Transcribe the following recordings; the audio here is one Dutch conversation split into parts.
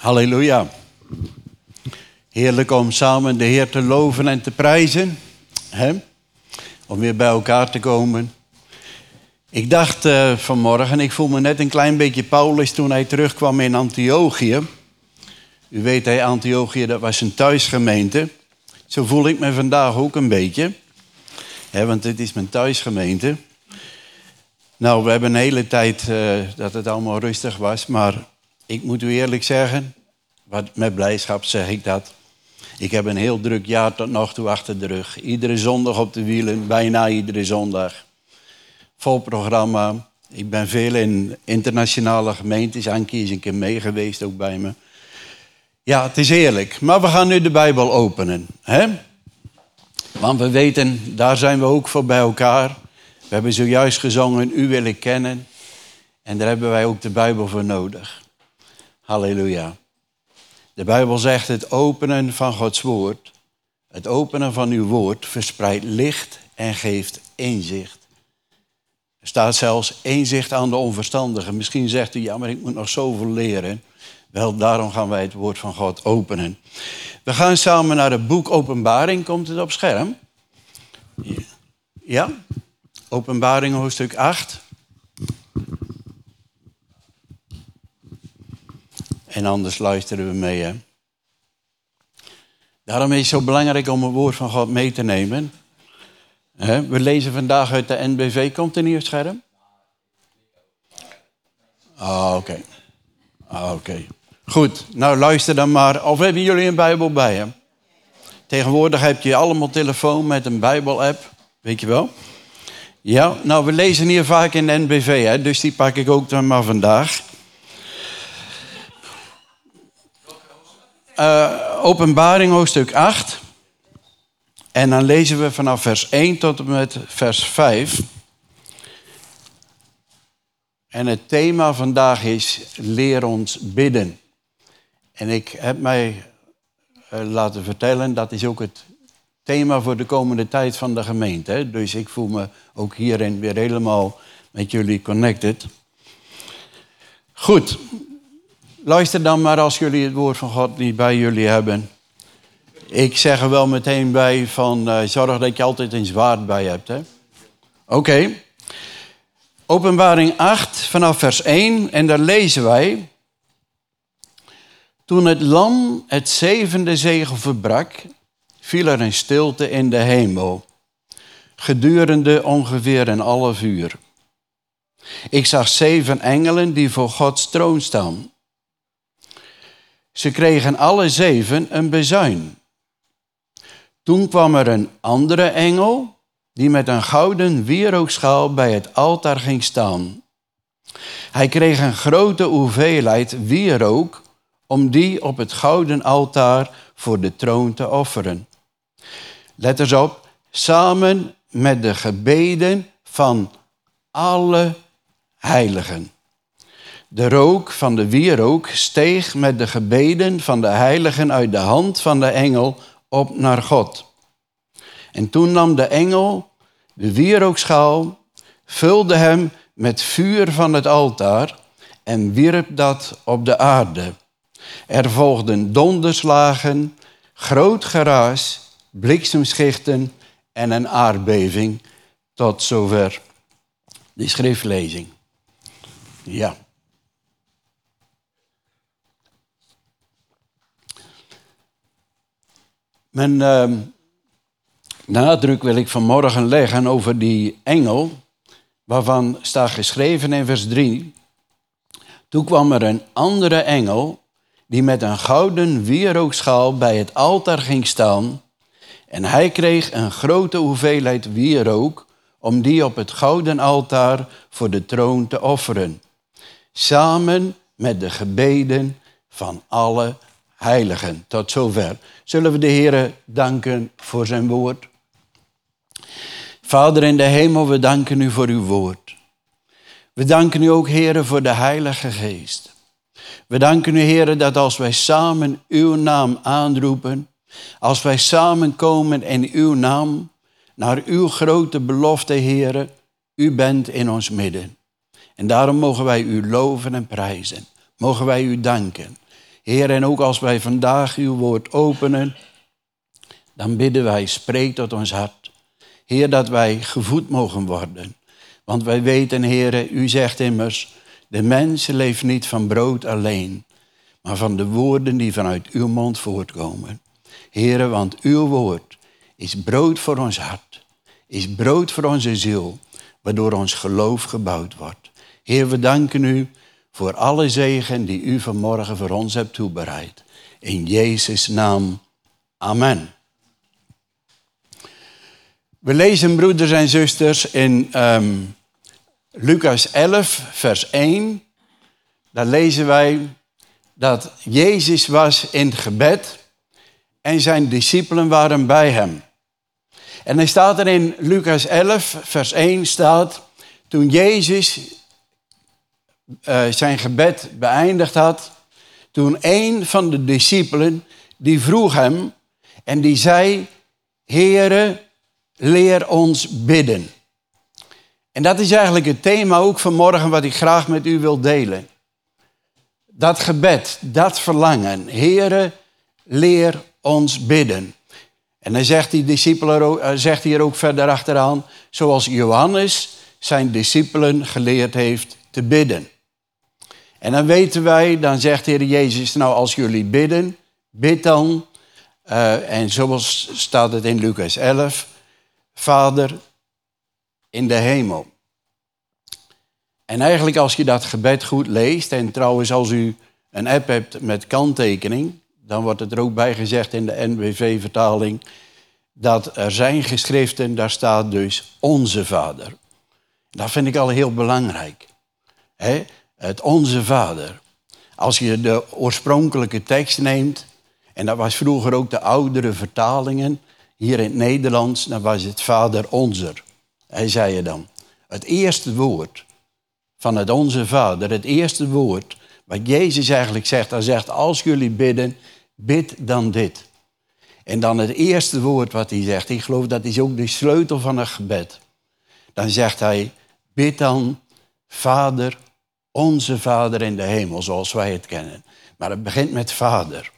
Halleluja. Heerlijk om samen de Heer te loven en te prijzen. Om weer bij elkaar te komen. Ik dacht uh, vanmorgen, ik voel me net een klein beetje Paulus toen hij terugkwam in Antiochië. U weet, hè, Antiochië, dat was een thuisgemeente. Zo voel ik me vandaag ook een beetje. Want dit is mijn thuisgemeente. Nou, we hebben een hele tijd uh, dat het allemaal rustig was. Maar ik moet u eerlijk zeggen, wat, met blijdschap zeg ik dat. Ik heb een heel druk jaar tot nog toe achter de rug. Iedere zondag op de wielen, bijna iedere zondag. Vol programma. Ik ben veel in internationale gemeentes. Ankie is mee geweest, ook bij me. Ja, het is eerlijk. Maar we gaan nu de Bijbel openen. Hè? Want we weten, daar zijn we ook voor bij elkaar. We hebben zojuist gezongen, u wil ik kennen. En daar hebben wij ook de Bijbel voor nodig. Halleluja. De Bijbel zegt het openen van Gods woord, het openen van uw woord verspreidt licht en geeft inzicht. Er staat zelfs inzicht aan de onverstandigen. Misschien zegt u, ja, maar ik moet nog zoveel leren. Wel, daarom gaan wij het woord van God openen. We gaan samen naar het boek Openbaring. Komt het op scherm? Ja? Openbaring hoofdstuk 8. En anders luisteren we mee. Hè? Daarom is het zo belangrijk om het woord van God mee te nemen. We lezen vandaag uit de NBV. Komt er niet scherm? Ah, oké. Ah, oké. Goed, nou luister dan maar. Of hebben jullie een Bijbel bij je? Tegenwoordig heb je allemaal telefoon met een Bijbel-app. Weet je wel? Ja, nou we lezen hier vaak in de NBV, hè, dus die pak ik ook dan maar vandaag. Uh, Openbaring hoofdstuk 8. En dan lezen we vanaf vers 1 tot en met vers 5. En het thema vandaag is leer ons bidden. En ik heb mij uh, laten vertellen, dat is ook het thema voor de komende tijd van de gemeente. Dus ik voel me ook hierin weer helemaal met jullie connected. Goed, Luister dan maar als jullie het woord van God niet bij jullie hebben. Ik zeg er wel meteen bij van uh, zorg dat je altijd een zwaard bij hebt. Oké. Openbaring 8 vanaf vers 1 en daar lezen wij. Toen het lam het zevende zegel verbrak, viel er een stilte in de hemel, gedurende ongeveer een half uur. Ik zag zeven engelen die voor Gods troon staan. Ze kregen alle zeven een bezuin. Toen kwam er een andere engel die met een gouden wierookschaal bij het altaar ging staan. Hij kreeg een grote hoeveelheid wierook om die op het gouden altaar voor de troon te offeren. Let eens op, samen met de gebeden van alle heiligen. De rook van de wierook steeg met de gebeden van de heiligen uit de hand van de engel op naar God. En toen nam de engel de wierookschaal, vulde hem met vuur van het altaar en wierp dat op de aarde. Er volgden donderslagen, groot geraas, bliksemschichten en een aardbeving. Tot zover de schriftlezing. Ja. Mijn uh, nadruk wil ik vanmorgen leggen over die engel, waarvan staat geschreven in vers 3. Toen kwam er een andere engel die met een gouden wierookschaal bij het altaar ging staan. En hij kreeg een grote hoeveelheid wierook om die op het gouden altaar voor de troon te offeren. Samen met de gebeden van alle heiligen. Tot zover. Zullen we de Heer danken voor zijn woord? Vader in de hemel, we danken u voor uw woord. We danken u ook, Heer, voor de Heilige Geest. We danken u, Heer, dat als wij samen uw naam aanroepen, als wij samenkomen in uw naam, naar uw grote belofte, Heer, u bent in ons midden. En daarom mogen wij u loven en prijzen. Mogen wij u danken. Heer, en ook als wij vandaag uw woord openen, dan bidden wij, spreek tot ons hart. Heer, dat wij gevoed mogen worden. Want wij weten, Heer, u zegt immers, de mens leeft niet van brood alleen, maar van de woorden die vanuit uw mond voortkomen. Heer, want uw woord is brood voor ons hart, is brood voor onze ziel, waardoor ons geloof gebouwd wordt. Heer, we danken u voor alle zegen die u vanmorgen voor ons hebt toebereid. In Jezus' naam. Amen. We lezen, broeders en zusters, in um, Lucas 11, vers 1. Daar lezen wij dat Jezus was in gebed en zijn discipelen waren bij hem. En hij staat er in Lucas 11, vers 1 staat, toen Jezus uh, zijn gebed beëindigd had, toen een van de discipelen, die vroeg hem en die zei, Heere, leer ons bidden. En dat is eigenlijk het thema ook vanmorgen wat ik graag met u wil delen. Dat gebed, dat verlangen. Heere, leer ons bidden. En dan zegt die discipelen, eh, zegt hier ook verder achteraan, zoals Johannes zijn discipelen geleerd heeft te bidden. En dan weten wij, dan zegt de Heer Jezus, nou als jullie bidden, bid dan. Uh, en zoals staat het in Lucas 11, Vader in de hemel. En eigenlijk als je dat gebed goed leest, en trouwens als u een app hebt met kanttekening, dan wordt het er ook bij gezegd in de NWV-vertaling, dat er zijn geschriften, daar staat dus onze Vader. Dat vind ik al heel belangrijk. Het onze Vader. Als je de oorspronkelijke tekst neemt, en dat was vroeger ook de oudere vertalingen, hier in het Nederlands, dan was het Vader Onzer. Hij zei je dan. Het eerste woord van het Onze Vader, het eerste woord, wat Jezus eigenlijk zegt, hij zegt, als jullie bidden, bid dan dit. En dan het eerste woord wat hij zegt, ik geloof dat is ook de sleutel van een gebed. Dan zegt hij, bid dan, Vader, onze Vader in de hemel, zoals wij het kennen. Maar het begint met Vader.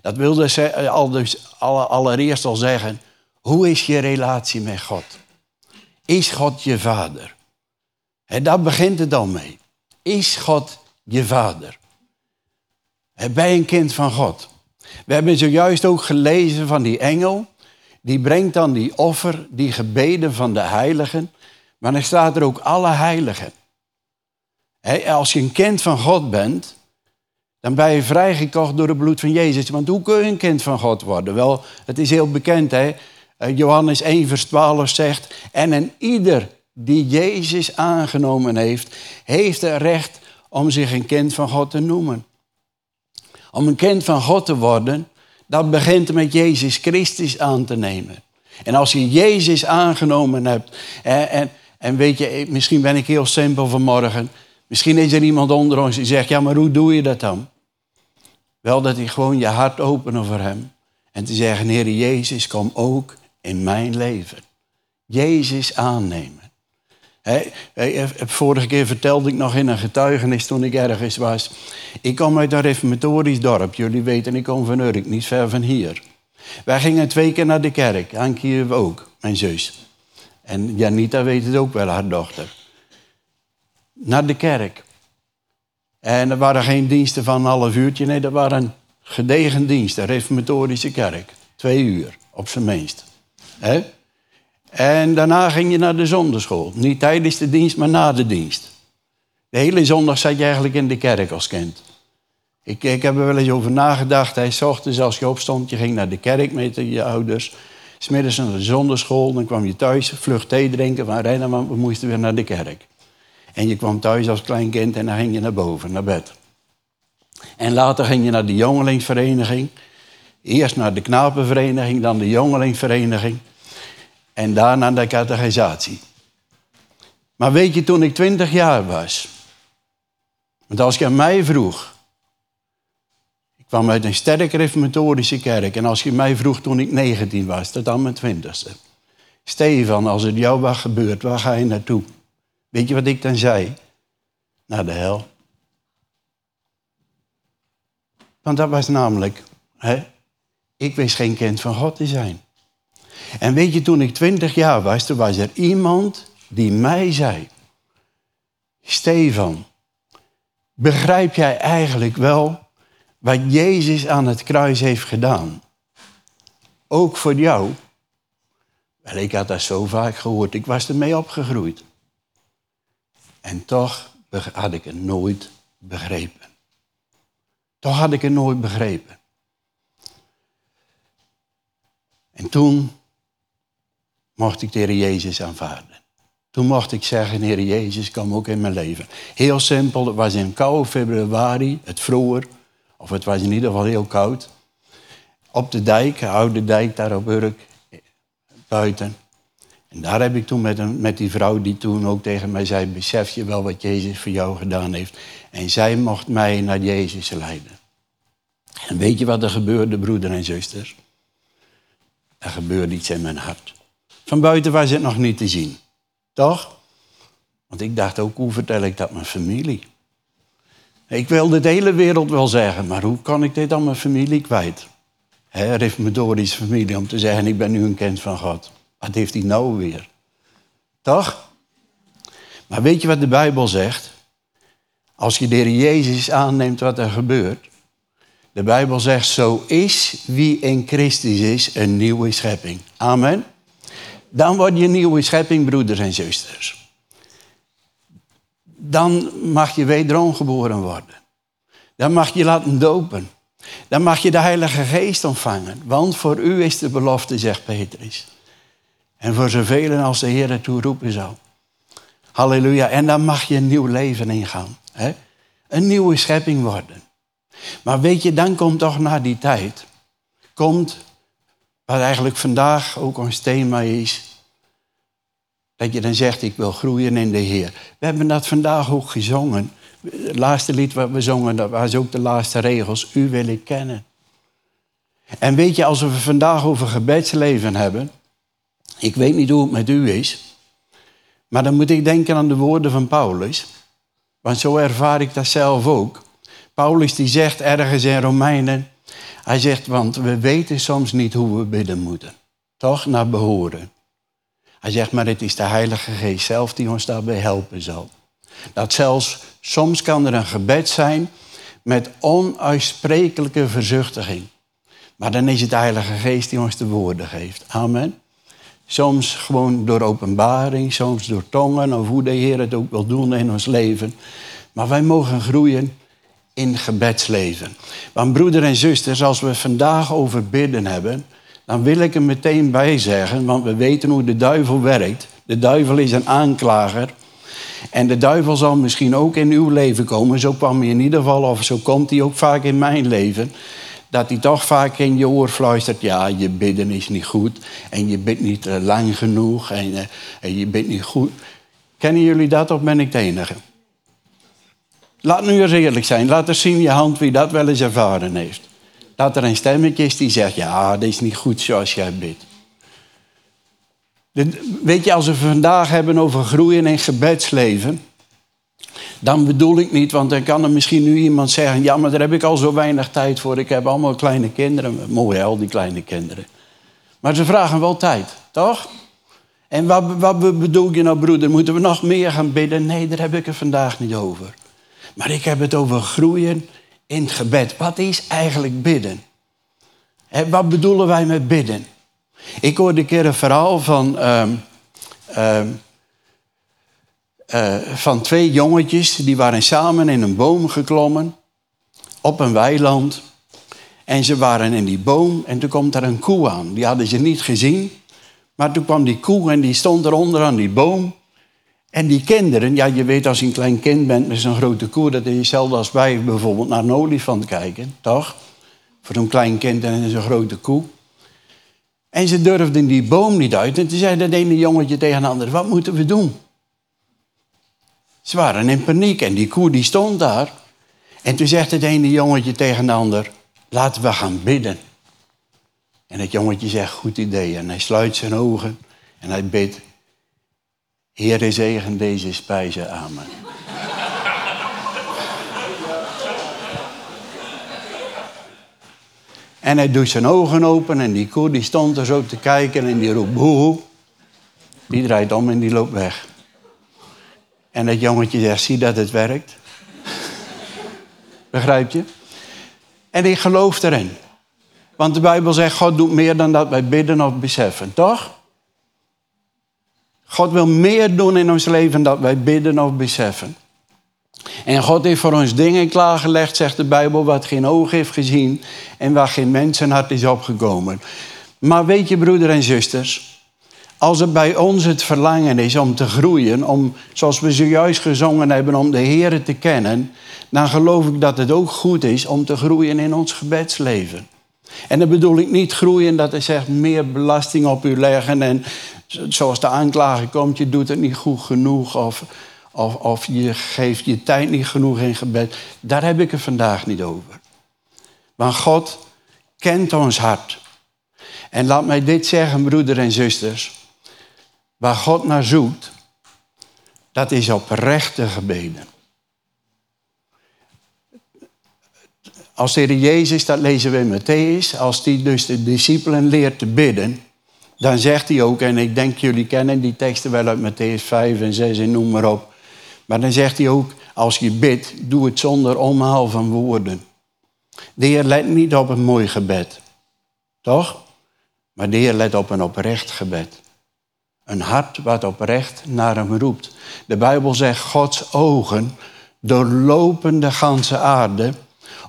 Dat wil dus, eh, al dus allereerst al zeggen, hoe is je relatie met God? Is God je vader? En daar begint het dan mee. Is God je vader? Ben je een kind van God? We hebben zojuist ook gelezen van die engel. Die brengt dan die offer, die gebeden van de heiligen. Maar dan staat er ook alle heiligen. Als je een kind van God bent, dan ben je vrijgekocht door het bloed van Jezus. Want hoe kun je een kind van God worden? Wel, het is heel bekend, hè? Eh, Johannes 1, vers 12 zegt, en een ieder die Jezus aangenomen heeft, heeft het recht om zich een kind van God te noemen. Om een kind van God te worden, dat begint met Jezus Christus aan te nemen. En als je Jezus aangenomen hebt, en, en, en weet je, misschien ben ik heel simpel vanmorgen, misschien is er iemand onder ons die zegt, ja maar hoe doe je dat dan? Wel dat je gewoon je hart openen voor Hem en te zeggen, Heer Jezus, kom ook in mijn leven. Jezus aannemen. vorige keer vertelde ik nog in een getuigenis toen ik ergens was. Ik kom uit een reformatorisch dorp. Jullie weten, ik kom van Urk, niet ver van hier. Wij gingen twee keer naar de kerk. Ankie ook, mijn zus. En Janita weet het ook wel, haar dochter. Naar de kerk. En er waren geen diensten van een half uurtje. Nee, dat waren gedegen diensten. Reformatorische kerk. Twee uur, op zijn minst. En daarna ging je naar de zonderschool. Niet tijdens de dienst, maar na de dienst. De hele zondag zat je eigenlijk in de kerk als kind. Ik, ik heb er wel eens over nagedacht. Hij ochtends als je opstond, je ging naar de kerk met je ouders. Smiddags naar de zonderschool, dan kwam je thuis, vlug thee drinken van want we moesten weer naar de kerk. En je kwam thuis als klein kind en dan ging je naar boven, naar bed. En later ging je naar de jongelingsvereniging. Eerst naar de knapenvereniging, dan de jongelingvereniging. En daarna de catechisatie. Maar weet je, toen ik twintig jaar was. Want als je aan mij vroeg. Ik kwam uit een sterk reformatorische kerk. En als je mij vroeg toen ik 19 was, tot aan mijn twintigste. Stefan, als het jou was gebeurd, waar ga je naartoe? Weet je wat ik dan zei? Naar de hel. Want dat was namelijk, hè, ik wist geen kind van God te zijn. En weet je, toen ik twintig jaar was, toen was er iemand die mij zei, Stefan, begrijp jij eigenlijk wel wat Jezus aan het kruis heeft gedaan? Ook voor jou. Wel, ik had dat zo vaak gehoord, ik was ermee opgegroeid. En toch had ik het nooit begrepen. Toch had ik het nooit begrepen. En toen mocht ik de Heer Jezus aanvaarden. Toen mocht ik zeggen, Heer Jezus, kom ook in mijn leven. Heel simpel, het was in koude februari, het vroeger, of het was in ieder geval heel koud. Op de dijk, de oude dijk daar op Urk, buiten. En daar heb ik toen met, een, met die vrouw die toen ook tegen mij zei, besef je wel wat Jezus voor jou gedaan heeft. En zij mocht mij naar Jezus leiden. En weet je wat er gebeurde, broeder en zusters? Er gebeurde iets in mijn hart. Van buiten was het nog niet te zien. Toch? Want ik dacht ook, hoe vertel ik dat mijn familie? Ik wilde de hele wereld wel zeggen, maar hoe kan ik dit aan mijn familie kwijt? He, reformatorische familie, om te zeggen, ik ben nu een kind van God. Wat heeft hij nou weer? Toch? Maar weet je wat de Bijbel zegt? Als je de Jezus aanneemt wat er gebeurt. De Bijbel zegt, zo is wie in Christus is een nieuwe schepping. Amen. Dan word je nieuwe schepping, broeders en zusters. Dan mag je wederom geboren worden. Dan mag je laten dopen. Dan mag je de Heilige Geest ontvangen. Want voor u is de belofte, zegt Petrus. En voor zoveel als de Heer ertoe roepen zal. Halleluja. En dan mag je een nieuw leven ingaan. Hè? Een nieuwe schepping worden. Maar weet je, dan komt toch na die tijd, komt wat eigenlijk vandaag ook ons thema is, dat je dan zegt, ik wil groeien in de Heer. We hebben dat vandaag ook gezongen. Het laatste lied wat we zongen, dat was ook de laatste regels. U wil ik kennen. En weet je, als we vandaag over gebedsleven hebben, ik weet niet hoe het met u is, maar dan moet ik denken aan de woorden van Paulus. Want zo ervaar ik dat zelf ook. Paulus die zegt ergens in Romeinen, hij zegt, want we weten soms niet hoe we bidden moeten. Toch naar behoren. Hij zegt, maar het is de Heilige Geest zelf die ons daarbij helpen zal. Dat zelfs soms kan er een gebed zijn met onuitsprekelijke verzuchtiging. Maar dan is het de Heilige Geest die ons de woorden geeft. Amen. Soms gewoon door openbaring, soms door tongen, of hoe de Heer het ook wil doen in ons leven. Maar wij mogen groeien in gebedsleven. Want broeder en zusters, als we vandaag over bidden hebben, dan wil ik er meteen bij zeggen, want we weten hoe de duivel werkt. De duivel is een aanklager. En de duivel zal misschien ook in uw leven komen. Zo kwam hij in ieder geval, of zo komt hij ook vaak in mijn leven. Dat hij toch vaak in je oor fluistert: ja, je bidden is niet goed. En je bidt niet eh, lang genoeg. En, eh, en je bidt niet goed. Kennen jullie dat of ben ik de enige? Laat nu eens eerlijk zijn. Laat eens zien je hand wie dat wel eens ervaren heeft. Dat er een stemmetje is die zegt, ja, dat is niet goed zoals jij bidt. Weet je, als we vandaag hebben over groeien in gebedsleven, dan bedoel ik niet, want dan kan er misschien nu iemand zeggen, ja, maar daar heb ik al zo weinig tijd voor. Ik heb allemaal kleine kinderen. Mooi, al die kleine kinderen. Maar ze vragen wel tijd, toch? En wat, wat bedoel je nou, broeder? Moeten we nog meer gaan bidden? Nee, daar heb ik het vandaag niet over. Maar ik heb het over groeien in het gebed. Wat is eigenlijk bidden? En wat bedoelen wij met bidden? Ik hoorde een keer een verhaal van, ehm, ehm, eh, van twee jongetjes. Die waren samen in een boom geklommen. Op een weiland. En ze waren in die boom en toen komt er een koe aan. Die hadden ze niet gezien. Maar toen kwam die koe en die stond eronder aan die boom. En die kinderen, ja, je weet als je een klein kind bent met zo'n grote koe, dat is hetzelfde als wij bijvoorbeeld naar een olifant kijken, toch? Voor een klein kind en zo'n grote koe. En ze durfden die boom niet uit. En toen zei dat ene jongetje tegen de ander, wat moeten we doen? Ze waren in paniek en die koe die stond daar. En toen zegt het ene jongetje tegen de ander, laten we gaan bidden. En het jongetje zegt, goed idee. En hij sluit zijn ogen en hij bidt. Heer, zegen deze spijzen. Amen. En hij doet zijn ogen open en die koe die stond er zo te kijken en die roept boe. Die draait om en die loopt weg. En dat jongetje zegt, zie dat het werkt? Begrijp je? En ik geloof erin. Want de Bijbel zegt, God doet meer dan dat wij bidden of beseffen, toch? God wil meer doen in ons leven dan wij bidden of beseffen. En God heeft voor ons dingen klaargelegd, zegt de Bijbel, wat geen oog heeft gezien en waar geen mensenhart is opgekomen. Maar weet je, broeder en zusters, als het bij ons het verlangen is om te groeien, om, zoals we zojuist gezongen hebben, om de Heer te kennen, dan geloof ik dat het ook goed is om te groeien in ons gebedsleven. En dan bedoel ik niet groeien dat hij zegt meer belasting op u leggen en zoals de aanklager komt, je doet het niet goed genoeg of, of, of je geeft je tijd niet genoeg in gebed. Daar heb ik het vandaag niet over. Maar God kent ons hart. En laat mij dit zeggen, broeder en zusters. Waar God naar zoekt, dat is oprechte gebeden. Als de Heer Jezus, dat lezen we in Matthäus, als hij dus de discipelen leert te bidden, dan zegt hij ook, en ik denk jullie kennen die teksten wel uit Matthäus 5 en 6 en noem maar op. Maar dan zegt hij ook, als je bidt, doe het zonder omhaal van woorden. De Heer let niet op een mooi gebed, toch? Maar de Heer let op een oprecht gebed. Een hart wat oprecht naar hem roept. De Bijbel zegt, Gods ogen doorlopen de ganse aarde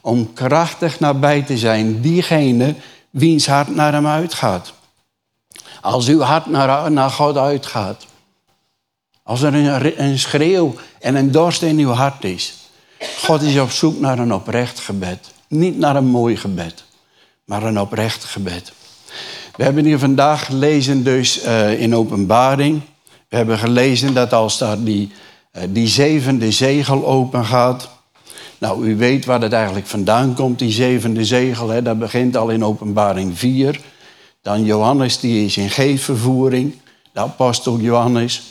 om krachtig nabij te zijn diegene wiens hart naar hem uitgaat. Als uw hart naar, naar God uitgaat. Als er een, een schreeuw en een dorst in uw hart is. God is op zoek naar een oprecht gebed. Niet naar een mooi gebed, maar een oprecht gebed. We hebben hier vandaag gelezen dus uh, in openbaring. We hebben gelezen dat als daar die, uh, die zevende zegel open gaat. Nou, u weet waar het eigenlijk vandaan komt, die zevende zegel. Hè? Dat begint al in openbaring 4. Dan Johannes, die is in geefvervoering, de apostel Johannes.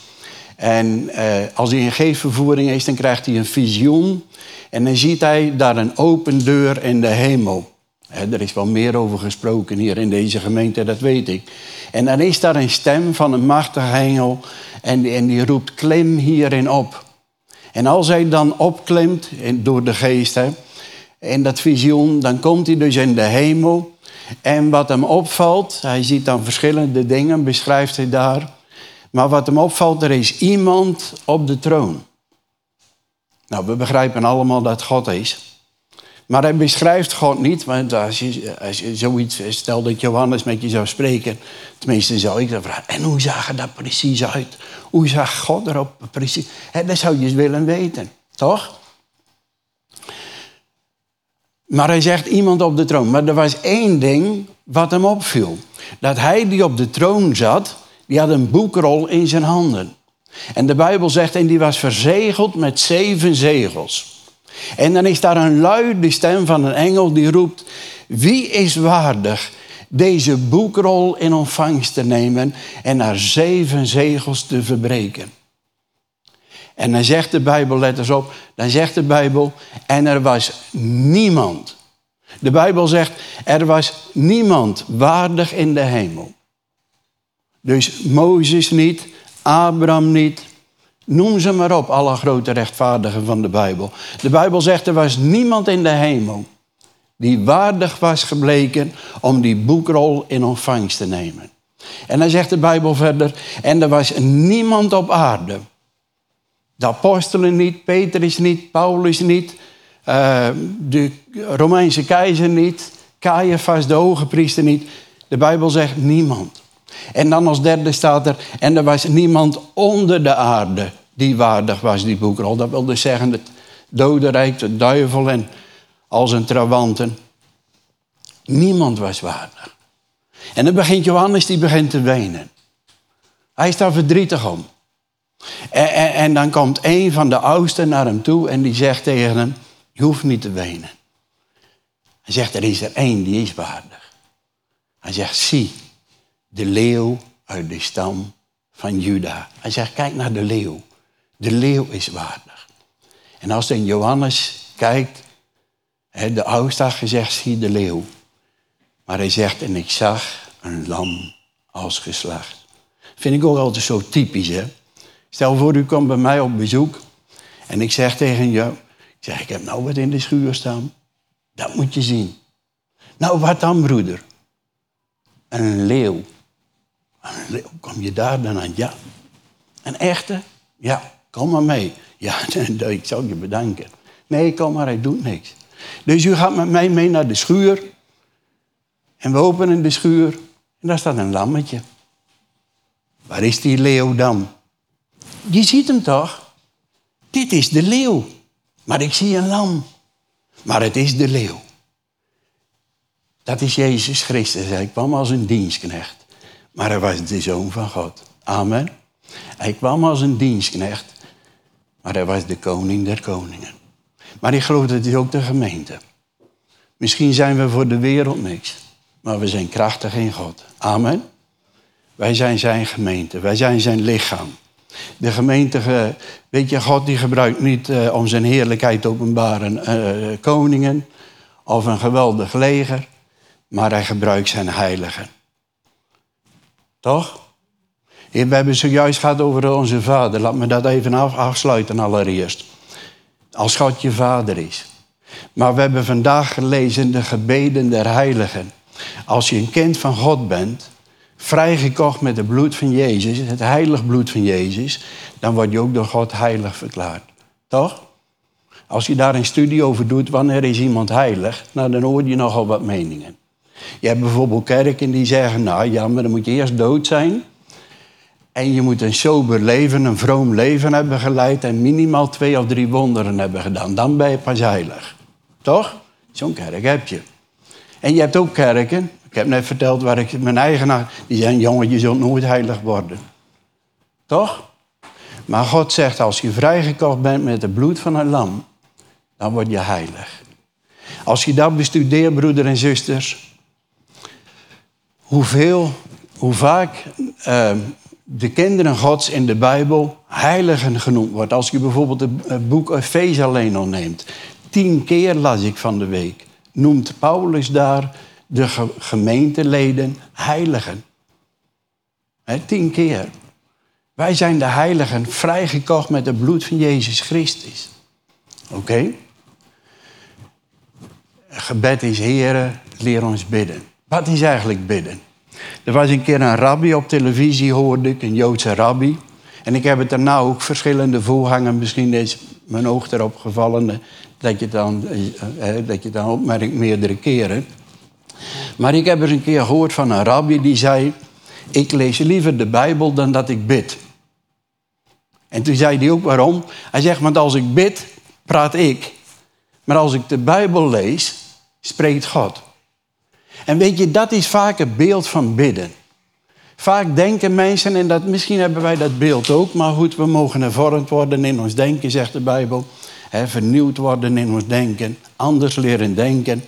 En eh, als hij in geefvervoering is, dan krijgt hij een visioen. En dan ziet hij daar een open deur in de hemel. Er is wel meer over gesproken hier in deze gemeente, dat weet ik. En dan is daar een stem van een machtige engel. En, en die roept, klim hierin op. En als hij dan opklimt door de geest, hè, in dat visioen, dan komt hij dus in de hemel. En wat hem opvalt, hij ziet dan verschillende dingen, beschrijft hij daar. Maar wat hem opvalt, er is iemand op de troon. Nou, we begrijpen allemaal dat God is. Maar hij beschrijft God niet, want als je, als zoiets, stel dat Johannes met je zou spreken, tenminste zou ik dan vragen, en hoe zag er dat precies uit? Hoe zag God erop precies? He, dat zou je eens willen weten, toch? Maar hij zegt iemand op de troon. Maar er was één ding wat hem opviel. Dat hij die op de troon zat, die had een boekrol in zijn handen. En de Bijbel zegt, en die was verzegeld met zeven zegels. En dan is daar een luide stem van een engel die roept: Wie is waardig deze boekrol in ontvangst te nemen en haar zeven zegels te verbreken? En dan zegt de Bijbel, let eens op, dan zegt de Bijbel, en er was niemand. De Bijbel zegt, er was niemand waardig in de hemel. Dus Mozes niet, Abraham niet, Noem ze maar op, alle grote rechtvaardigen van de Bijbel. De Bijbel zegt er was niemand in de hemel die waardig was gebleken om die boekrol in ontvangst te nemen. En dan zegt de Bijbel verder, en er was niemand op aarde. De apostelen niet, Petrus niet, Paulus niet, uh, de Romeinse keizer niet, Caiaphas, de hoge priester niet. De Bijbel zegt niemand. En dan als derde staat er, en er was niemand onder de aarde die waardig was, die boekrol. Dat wil dus zeggen het dodenrijk, de duivel en al zijn trawanten. Niemand was waardig. En dan begint Johannes, die begint te wenen. Hij is daar verdrietig om. En, en, en, dan komt een van de oudsten naar hem toe en die zegt tegen hem, je hoeft niet te wenen. Hij zegt, er is er één die is waardig. Hij zegt, zie, de leeuw uit de stam van Juda. Hij zegt, kijk naar de leeuw. De leeuw is waardig. En als in Johannes kijkt, de oudste gezegd, zie de leeuw. Maar hij zegt, en ik zag een lam als geslacht. Vind ik ook altijd zo typisch, hè? Stel voor, u komt bij mij op bezoek en ik zeg tegen jou, ik zeg, ik heb nou wat in de schuur staan. Dat moet je zien. Nou, wat dan, broeder? Een leeuw. Leeuw, kom je daar dan aan? Ja. Een echte? Ja, kom maar mee. Ja, ik zal je bedanken. Nee, kom maar, hij doet niks. Dus u gaat met mij mee naar de schuur. En we openen de schuur. En daar staat een lammetje. Waar is die leeuw dan? Je ziet hem toch? Dit is de leeuw. Maar ik zie een lam. Maar het is de leeuw. Dat is Jezus Christus. Hij kwam als een dienstknecht. Maar hij was de zoon van God. Amen. Hij kwam als een dienstknecht. Maar hij was de koning der koningen. Maar ik geloof dat hij ook de gemeente. Misschien zijn we voor de wereld niks. Maar we zijn krachtig in God. Amen. Wij zijn zijn gemeente. Wij zijn zijn lichaam. De gemeente, weet je, God die gebruikt niet uh, om zijn heerlijkheid openbaren uh, koningen of een geweldig leger, maar hij gebruikt zijn heiligen. Toch? We hebben zojuist gehad over onze vader. Laat me dat even af, afsluiten allereerst. Als God je vader is. Maar we hebben vandaag gelezen de gebeden der heiligen. Als je een kind van God bent, vrijgekocht met het bloed van Jezus, het heilig bloed van Jezus, dan word je ook door God heilig verklaard. Toch? Als je daar een studie over doet, wanneer is iemand heilig, nou, dan hoor je nogal wat meningen. Je hebt bijvoorbeeld kerken die zeggen, nou ja, maar dan moet je eerst dood zijn. En je moet een sober leven, een vroom leven hebben geleid en minimaal twee of drie wonderen hebben gedaan. Dan ben je pas heilig. Toch? Zo'n kerk heb je. En je hebt ook kerken, ik heb net verteld waar ik mijn eigen... Die zeggen, jongen, je zult nooit heilig worden. Toch? Maar God zegt, als je vrijgekocht bent met het bloed van een lam, dan word je heilig. Als je dat bestudeert, broeder en zusters, hoeveel, hoe vaak uh, de kinderen Gods in de Bijbel heiligen genoemd wordt. Als je bijvoorbeeld het boek Efeze alleen al neemt. Tien keer las ik van de week. Noemt Paulus daar de gemeenteleden heiligen. He, tien keer. Wij zijn de heiligen vrijgekocht met het bloed van Jezus Christus. Oké? Gebed is, Heere, leer ons bidden. Wat is eigenlijk bidden? Er was een keer een rabbi op televisie, hoorde ik, een Joodse rabbi. En ik heb het daarna ook verschillende voorhangen, misschien is mijn oog erop gevallen, dat je dan, eh, eh, dat je dan opmerkt meerdere keren. Maar ik heb eens een keer gehoord van een rabbi die zei: Ik lees liever de Bijbel dan dat ik bid. En toen zei hij ook waarom. Hij zegt: Want als ik bid, praat ik. Maar als ik de Bijbel lees, spreekt God. En weet je, dat is vaak het beeld van bidden. Vaak denken mensen, en dat, misschien hebben wij dat beeld ook, maar goed, we mogen hervormd worden in ons denken, zegt de Bijbel. Vernieuwd worden in ons denken, anders leren denken.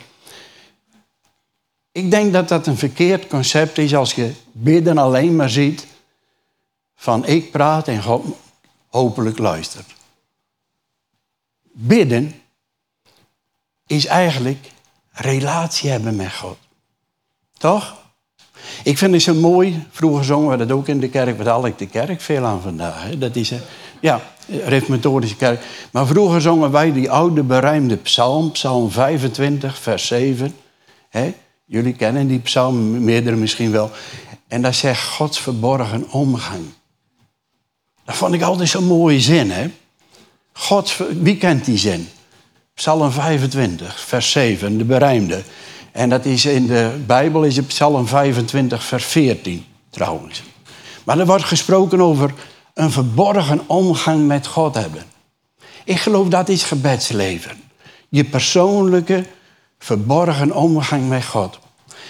Ik denk dat dat een verkeerd concept is als je bidden alleen maar ziet van ik praat en God hopelijk luistert. Bidden is eigenlijk relatie hebben met God. Toch? Ik vind het zo mooi, vroeger zongen we dat ook in de kerk, wat ik de kerk veel aan vandaag. Hè? Dat is, een, ja, reformatorische kerk. Maar vroeger zongen wij die oude berijmde psalm, psalm 25, vers 7. Hè? Jullie kennen die psalm, meerdere misschien wel. En daar zegt Gods verborgen omgang. Dat vond ik altijd zo'n mooie zin, hè? Gods, wie kent die zin? Psalm 25, vers 7, de berijmde. En dat is in de Bijbel is het Psalm 25, vers 14, trouwens. Maar er wordt gesproken over een verborgen omgang met God hebben. Ik geloof dat is gebedsleven. Je persoonlijke verborgen omgang met God.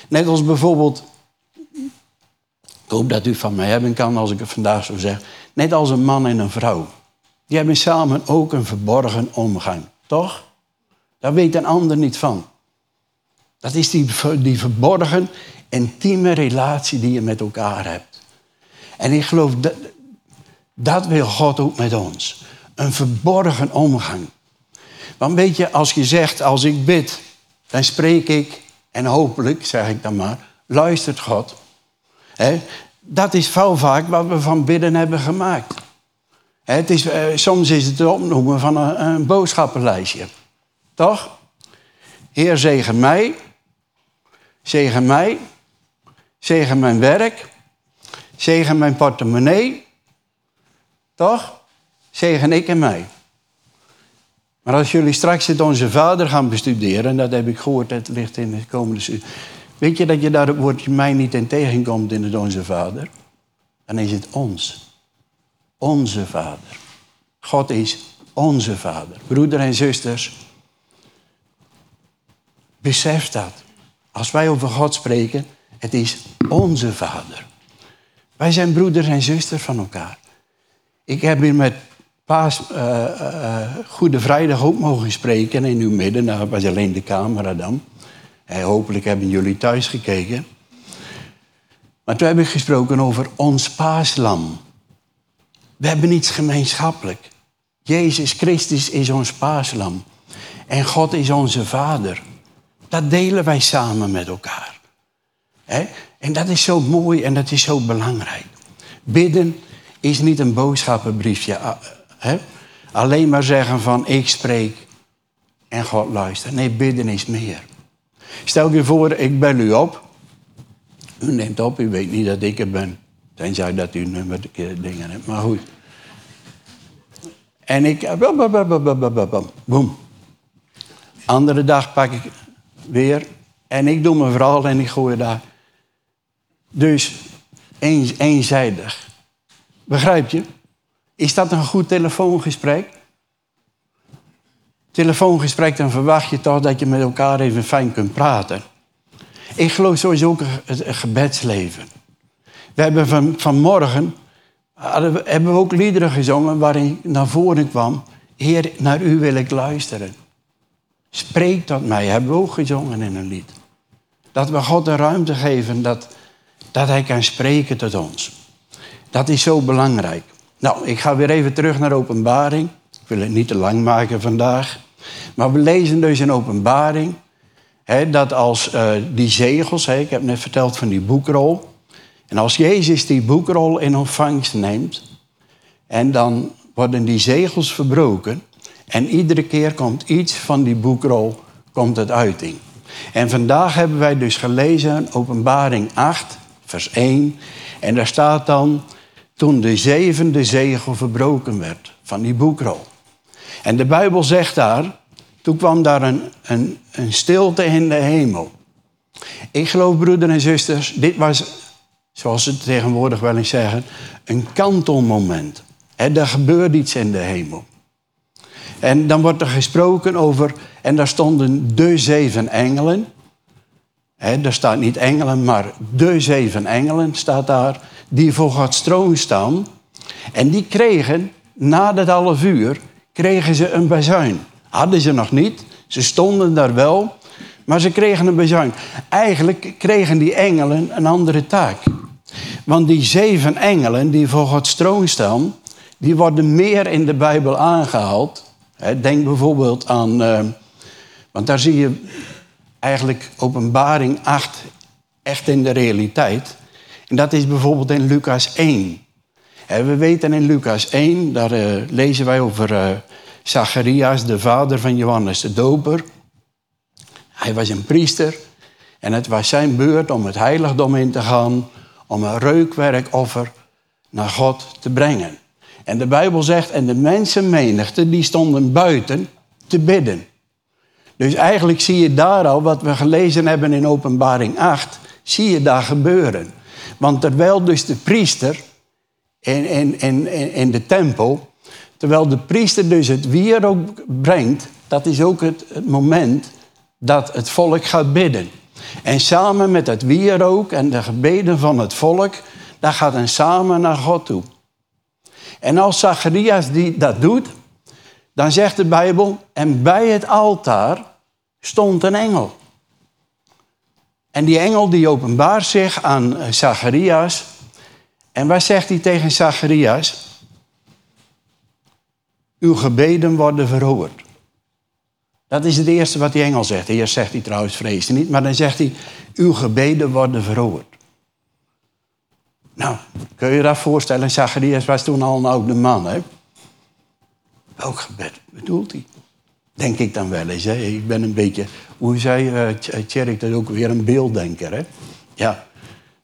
Net als bijvoorbeeld, ik hoop dat u van mij hebben kan als ik het vandaag zo zeg. Net als een man en een vrouw. Die hebben samen ook een verborgen omgang, toch? Daar weet een ander niet van. Dat is die, die verborgen, intieme relatie die je met elkaar hebt. En ik geloof, dat, dat wil God ook met ons. Een verborgen omgang. Want weet je, als je zegt, als ik bid, dan spreek ik En hopelijk, zeg ik dan maar, luistert God. Dat is veel vaak wat we van bidden hebben gemaakt. Het is, eh, soms is het het opnoemen van een, een boodschappenlijstje. Toch? Heer, zegen mij. Zegen mij. Zegen mijn werk. Zegen mijn portemonnee. Toch? Zegen ik en mij. Maar als jullie straks het Onze Vader gaan bestuderen, en dat heb ik gehoord, dat ligt in de komende. Weet je dat je daar het woordje mij niet in tegenkomt in het Onze Vader? Dan is het ons. Onze Vader. God is onze Vader. Broeder en zusters, besef dat. Als wij over God spreken, het is onze Vader. Wij zijn broeders en zusters van elkaar. Ik heb hier met Paas, uh, uh, Goede Vrijdag ook mogen spreken in uw midden. Nou, was alleen de camera dan. En hopelijk hebben jullie thuis gekeken. Maar toen heb ik gesproken over ons paaslam. We hebben iets gemeenschappelijk. Jezus Christus is ons paaslam. En God is onze vader. Dat delen wij samen met elkaar. En dat is zo mooi en dat is zo belangrijk. Bidden is niet een boodschappenbriefje. Ah, Alleen maar zeggen van ik spreek en God luistert. Nee, bidden is meer. Stel je voor, ik bel u op. U neemt op, u weet niet dat ik er ben. Tenzij dat u nummer dingen hebt, maar goed. En ik... Boom. Andere dag pak ik weer. En ik doe mijn verhaal en ik gooi daar. Dus eens, eenzijdig. Begrijp je? Is dat een goed telefoongesprek? Telefoongesprek, dan verwacht je toch dat je met elkaar even fijn kunt praten. Ik geloof sowieso ook het gebedsleven. We hebben van, vanmorgen hebben we ook liederen gezongen waarin naar voren kwam... Heer, naar u wil ik luisteren. Spreek tot mij, hebben we ook gezongen in een lied. Dat we God de ruimte geven dat, dat Hij kan spreken tot ons. Dat is zo belangrijk. Nou, ik ga weer even terug naar openbaring. Ik wil het niet te lang maken vandaag. Maar we lezen dus in openbaring hè, dat als uh, die zegels, hè, ik heb net verteld van die boekrol. En als Jezus die boekrol in ontvangst neemt, en dan worden die zegels verbroken. En iedere keer komt iets van die boekrol komt het uiting. En vandaag hebben wij dus gelezen Openbaring 8, vers 1. En daar staat dan, toen de zevende zegel verbroken werd van die boekrol. En de Bijbel zegt daar, toen kwam daar een, een, een stilte in de hemel. Ik geloof, broeders en zusters, dit was, zoals ze tegenwoordig wel eens zeggen, een kantelmoment. Er gebeurt iets in de hemel. En dan wordt er gesproken over, en daar stonden de zeven engelen. He, er staat niet engelen, maar de zeven engelen staat daar, die voor Gods troon staan. En die kregen, na dat half uur, kregen ze een bazuin. Hadden ze nog niet, ze stonden daar wel, maar ze kregen een bazuin. Eigenlijk kregen die engelen een andere taak. Want die zeven engelen die voor Gods troon staan, die worden meer in de Bijbel aangehaald. Denk bijvoorbeeld aan, uh, want daar zie je eigenlijk openbaring 8 echt in de realiteit. En dat is bijvoorbeeld in Lucas 1. We weten in Lucas 1, daar uh, lezen wij over uh, Zacharias, de vader van Johannes de Doper. Hij was een priester en het was zijn beurt om het heiligdom in te gaan, om een reukwerkoffer naar God te brengen. En de Bijbel zegt, en de mensenmenigte die stonden buiten te bidden. Dus eigenlijk zie je daar al, wat we gelezen hebben in openbaring 8, zie je daar gebeuren. Want terwijl dus de priester in, in, in, in de tempel, terwijl de priester dus het wierook brengt, dat is ook het, moment dat het volk gaat bidden. En samen met het wierook en de gebeden van het volk, daar gaat een samen naar God toe. En als Zacharias die dat doet, dan zegt de Bijbel, en bij het altaar stond een engel. En die engel die openbaart zich aan Zacharias. En wat zegt hij tegen Zacharias? Uw gebeden worden verhoord. Dat is het eerste wat die engel zegt. Eerst zegt hij trouwens, vrees niet. Maar dan zegt hij, uw gebeden worden verhoord. Nou, kun je dat voorstellen? Zacharias was toen al een oude man, hè? Welk gebed bedoelt hij? Denk ik dan wel eens. Hè? Ik ben een beetje, hoe zei uh, Tjerk dat ook weer, een beelddenker. Hè? Ja,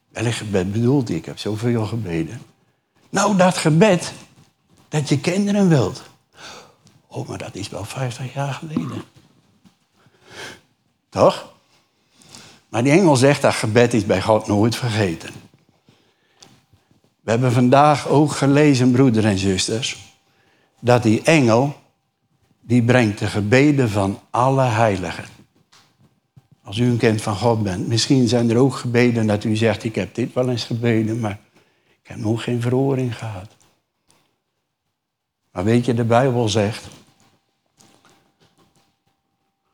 welk gebed bedoelt hij? Ik heb zoveel gebeden. Nou, dat gebed dat je kinderen wilt. Oh, maar dat is wel 50 jaar geleden. Toch? Maar die engel zegt dat gebed is bij God nooit vergeten. We hebben vandaag ook gelezen, broeders en zusters, dat die engel, die brengt de gebeden van alle heiligen. Als u een kind van God bent, misschien zijn er ook gebeden dat u zegt, ik heb dit wel eens gebeden, maar ik heb nog geen verhoring gehad. Maar weet je, de Bijbel zegt,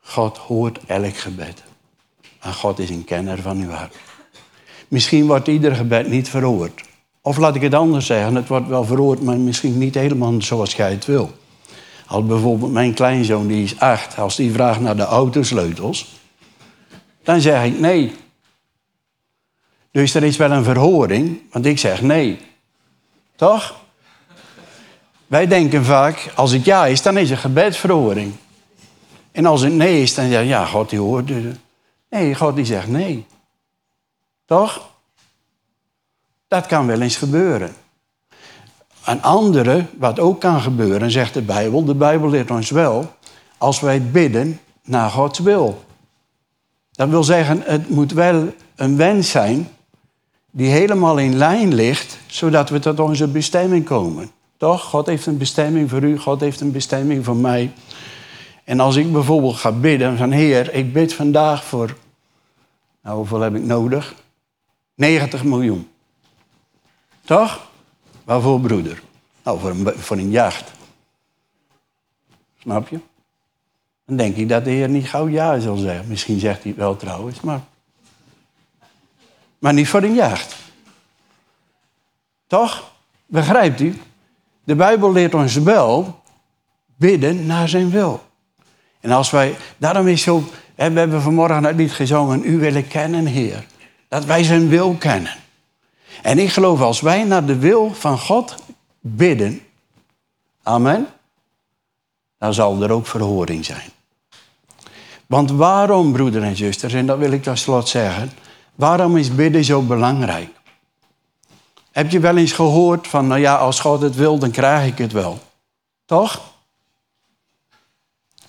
God hoort elk gebed. En God is een kenner van uw hart. Misschien wordt ieder gebed niet verhoord. Of laat ik het anders zeggen, het wordt wel verhoord, maar misschien niet helemaal zoals jij het wil. Als bijvoorbeeld mijn kleinzoon, die is acht, als die vraagt naar de autosleutels, dan zeg ik nee. Dus er is wel een verhoring, want ik zeg nee. Toch? Wij denken vaak, als het ja is, dan is er gebedsverhoring. En als het nee is, dan zeg je, ja, God die hoort. Nee, God die zegt nee. Toch? Dat kan wel eens gebeuren. Een andere, wat ook kan gebeuren, zegt de Bijbel, de Bijbel leert ons wel, als wij bidden naar Gods wil. Dat wil zeggen, het moet wel een wens zijn die helemaal in lijn ligt, zodat we tot onze bestemming komen. Toch? God heeft een bestemming voor u, God heeft een bestemming voor mij. En als ik bijvoorbeeld ga bidden van Heer, ik bid vandaag voor, nou hoeveel heb ik nodig? 90 miljoen. Toch? Waarvoor broeder? Nou, voor een, voor een jacht. Snap je? Dan denk ik dat de Heer niet gauw ja zal zeggen. Misschien zegt hij wel trouwens, maar. Maar niet voor een jacht. Toch? Begrijpt u? De Bijbel leert ons wel bidden naar zijn wil. En als wij, daarom is zo, we hebben vanmorgen het lied gezongen, u willen kennen, Heer. Dat wij zijn wil kennen. En ik geloof als wij naar de wil van God bidden, amen, dan zal er ook verhoring zijn. Want waarom, broeders en zusters, en dat wil ik tot slot zeggen, waarom is bidden zo belangrijk? Heb je wel eens gehoord van, nou ja, als God het wil, dan krijg ik het wel. Toch?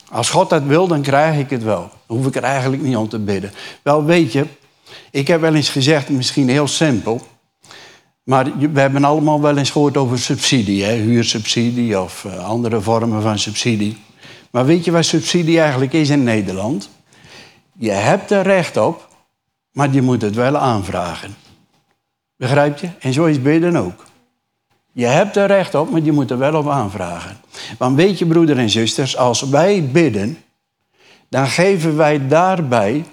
Als God dat wil, dan krijg ik het wel. Dan hoef ik er eigenlijk niet om te bidden. Wel, weet je, ik heb wel eens gezegd, misschien heel simpel. Maar we hebben allemaal wel eens gehoord over subsidie, hè? huursubsidie of eh, andere vormen van subsidie. Maar weet je wat subsidie eigenlijk is in Nederland? Je hebt er recht op, maar je moet het wel aanvragen. Begrijp je? En zo is bidden ook. Je hebt er recht op, maar je moet er wel op aanvragen. Want weet je, broeder en zusters, als wij bidden, dan geven wij daarbij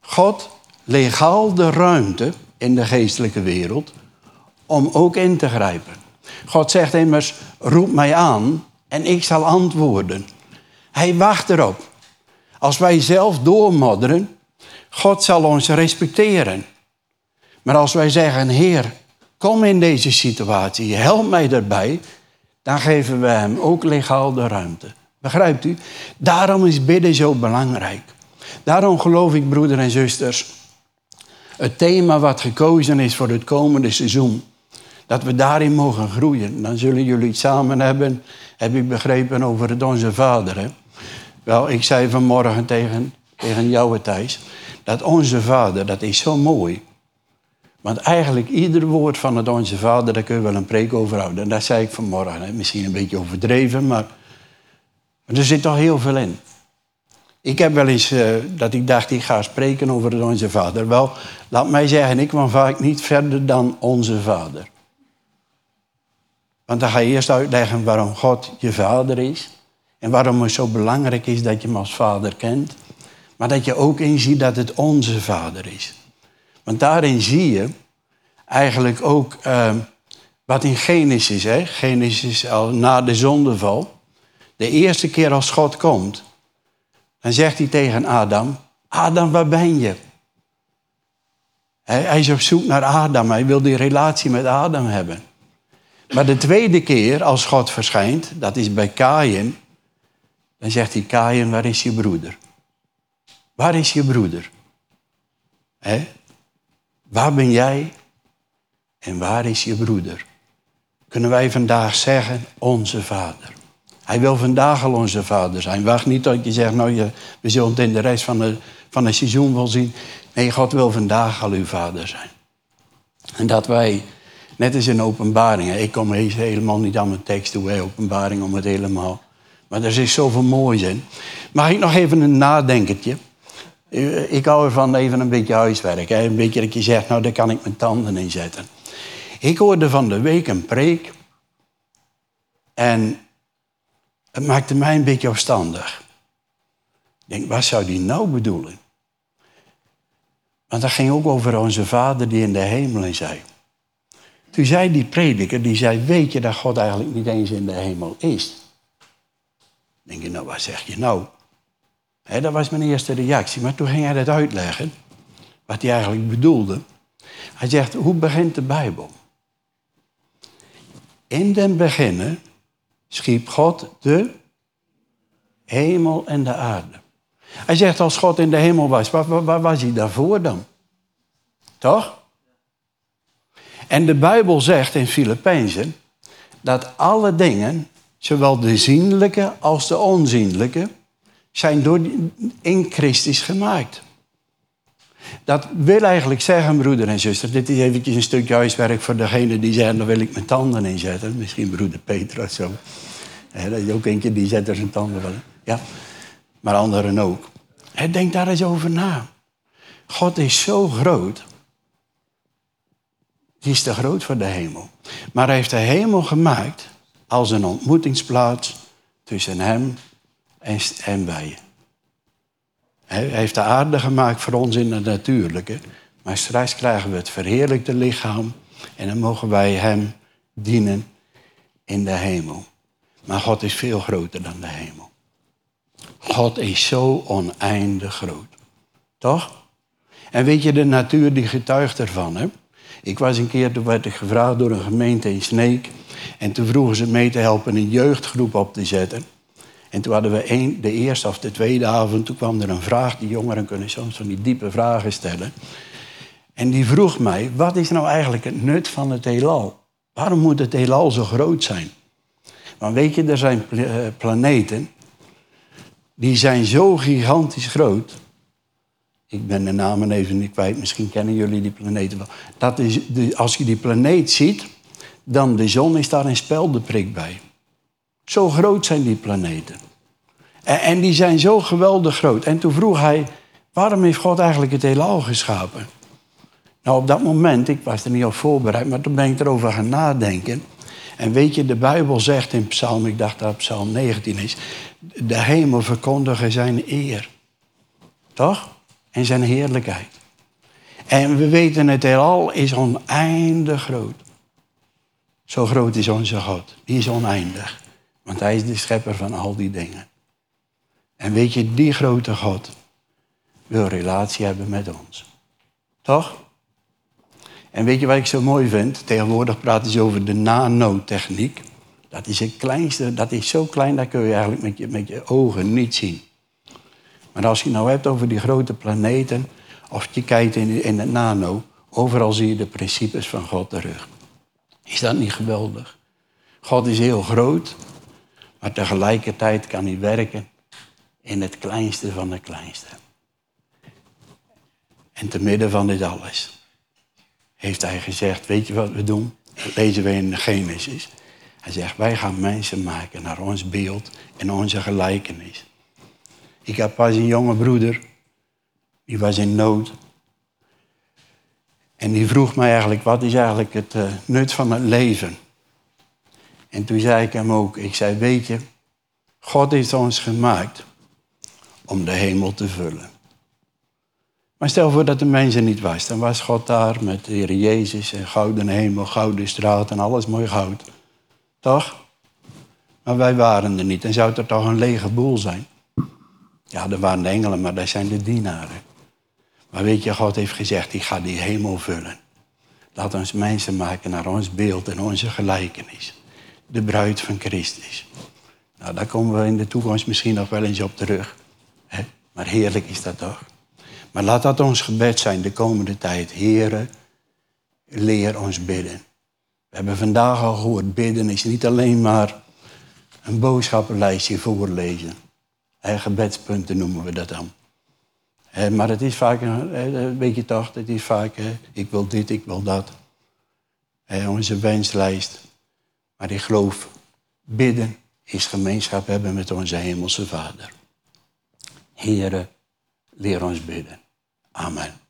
God legaal de ruimte in de geestelijke wereld om ook in te grijpen. God zegt immers, roep mij aan en ik zal antwoorden. Hij wacht erop. Als wij zelf doormodderen, God zal ons respecteren. Maar als wij zeggen, Heer, kom in deze situatie, help mij erbij, dan geven we hem ook legaal de ruimte. Begrijpt u? Daarom is bidden zo belangrijk. Daarom geloof ik, broeder en zusters, het thema wat gekozen is voor het komende seizoen, dat we daarin mogen groeien. Dan zullen jullie het samen hebben, heb ik begrepen, over het Onze Vader. Hè? Wel, ik zei vanmorgen tegen, tegen jou, Thijs, dat Onze Vader, dat is zo mooi. Want eigenlijk ieder woord van het Onze Vader, daar kun je wel een preek over houden. En dat zei ik vanmorgen. Hè? Misschien een beetje overdreven, maar, maar er zit toch heel veel in. Ik heb wel eens uh, dat ik dacht, ik ga spreken over het Onze Vader. Wel, laat mij zeggen, ik kwam vaak niet verder dan Onze Vader. Want dan ga je eerst uitleggen waarom God je vader is. En waarom het zo belangrijk is dat je hem als vader kent. Maar dat je ook inziet dat het onze vader is. Want daarin zie je eigenlijk ook uh, wat in Genesis, hè? Genesis al na de zondeval. De eerste keer als God komt, Dan zegt hij tegen Adam, Adam, waar ben je? Hij, hij is op zoek naar Adam, hij wil die relatie met Adam hebben. Maar de tweede keer als God verschijnt, dat is bij Kain, dan zegt hij, Kain, waar is je broeder? Waar is je broeder? He? Waar ben jij en waar is je broeder? Kunnen wij vandaag zeggen, onze vader. Hij wil vandaag al onze vader zijn. Wacht niet tot je zegt, nou, we zullen het in de rest van, de, van het seizoen wel zien. Nee, God wil vandaag al uw vader zijn. En dat wij, net als in openbaring, ik kom helemaal niet aan mijn tekst toe, openbaring om het helemaal. Maar er is zoveel moois in. Mag ik nog even een nadenkertje? Eh, ik hou ervan even een beetje huiswerk. Hè? Een beetje dat je zegt, nou daar kan ik mijn tanden in zetten. Ik hoorde van de week een preek. En het maakte mij een beetje opstandig. Ik denk, wat zou die nou bedoelen? Want dat ging ook over onze vader die in de hemel zei. Toen zei die prediker, die zei, weet je dat God eigenlijk niet eens in de hemel is? Dan denk je, nou wat zeg je nou? dat was mijn eerste reactie. Maar toen ging hij dat uitleggen, wat hij eigenlijk bedoelde. Hij zegt, hoe begint de Bijbel? In den beginnen schiep God de hemel en de aarde. Hij zegt, als God in de hemel was, waar was hij daarvoor dan? Toch? En de Bijbel zegt in Filippenzen dat alle dingen, zowel de zienlijke als de onzienlijke, zijn door, in Christus gemaakt. Dat wil eigenlijk zeggen, broeder en zuster, dit is eventjes een stukje huiswerk voor degene die zeggen, daar wil ik mijn tanden in zetten. Misschien broeder Peter of zo. dat is ook eentje die zet er zijn tanden wel in. Ja, maar anderen ook. denk daar eens over na. God is zo groot. Die is te groot voor de hemel. Maar hij heeft de hemel gemaakt als een ontmoetingsplaats tussen hem en, wij. Hij heeft de aarde gemaakt voor ons in het natuurlijke. Maar straks krijgen we het verheerlijkte lichaam. En dan mogen wij hem dienen in de hemel. Maar God is veel groter dan de hemel. God is zo oneindig groot. Toch? En weet je, de natuur die getuigt ervan. Hè? Ik was een keer, toen werd ik gevraagd door een gemeente in Sneek. En toen vroegen ze mee te helpen een jeugdgroep op te zetten. En toen hadden we een, de eerste of de tweede avond, toen kwam er een vraag. Die jongeren kunnen soms van die diepe vragen stellen. En die vroeg mij, wat is nou eigenlijk het nut van het heelal? Waarom moet het heelal zo groot zijn? Want weet je, er zijn eh, planeten die zijn zo gigantisch groot. Ik ben de namen even niet kwijt, misschien kennen jullie die planeten wel. Dat is de, als je die planeet ziet, dan de zon is daar een speldeprik bij. Zo groot zijn die planeten. En, die zijn zo geweldig groot. En toen vroeg hij, waarom heeft God eigenlijk het heelal geschapen? Nou, op dat moment, ik was er niet op voorbereid, maar toen ben ik erover gaan nadenken. En weet je, de Bijbel zegt in Psalm, ik dacht dat Psalm 19 is, de hemel verkondigen zijn eer. Toch? En zijn heerlijkheid. En we weten, het heelal is oneindig groot. Zo groot is onze God. Die is oneindig. Want hij is de schepper van al die dingen. En weet je, die grote God wil relatie hebben met ons. Toch? En weet je wat ik zo mooi vind? Tegenwoordig praten ze over de nanotechniek. Dat is het kleinste, dat is zo klein, dat kun je eigenlijk met je, met je ogen niet zien. Maar als je nou hebt over die grote planeten, of je kijkt in, in het nano, overal zie je de principes van God terug. Is dat niet geweldig? God is heel groot, maar tegelijkertijd kan hij werken in het kleinste van het kleinste. En te midden van dit alles heeft hij gezegd, weet je wat we doen? Dat lezen we in Genesis. Hij zegt, wij gaan mensen maken naar ons beeld en onze gelijkenis. Ik heb pas een jonge broeder, die was in nood. En die vroeg mij eigenlijk, wat is eigenlijk het uh, nut van het leven? En toen zei ik hem ook, ik zei, weet je, God heeft ons gemaakt om de hemel te vullen. Maar stel voor dat de mensen niet was. Dan was God daar met de Heer Jezus en gouden hemel, gouden straat en alles mooi goud. Toch? Maar wij waren er niet. En zou het er toch een lege boel zijn? Ja, er waren de engelen, maar dat zijn de dienaren. Maar weet je, God heeft gezegd, ik ga die hemel vullen. Laat ons mensen maken naar ons beeld en onze gelijkenis. De bruid van Christus. Nou, daar komen we in de toekomst misschien nog wel eens op terug. Maar heerlijk is dat toch? Maar laat dat ons gebed zijn de komende tijd. Heren, leer ons bidden. We hebben vandaag al gehoord, bidden is niet alleen maar een boodschappenlijstje voorlezen. Gebedspunten noemen we dat dan. Maar het is vaak, een, weet je toch, het is vaak, ik wil dit, ik wil dat. Onze wenslijst. Maar ik geloof, bidden is gemeenschap hebben met onze hemelse Vader. Heren, leer ons bidden. Amen.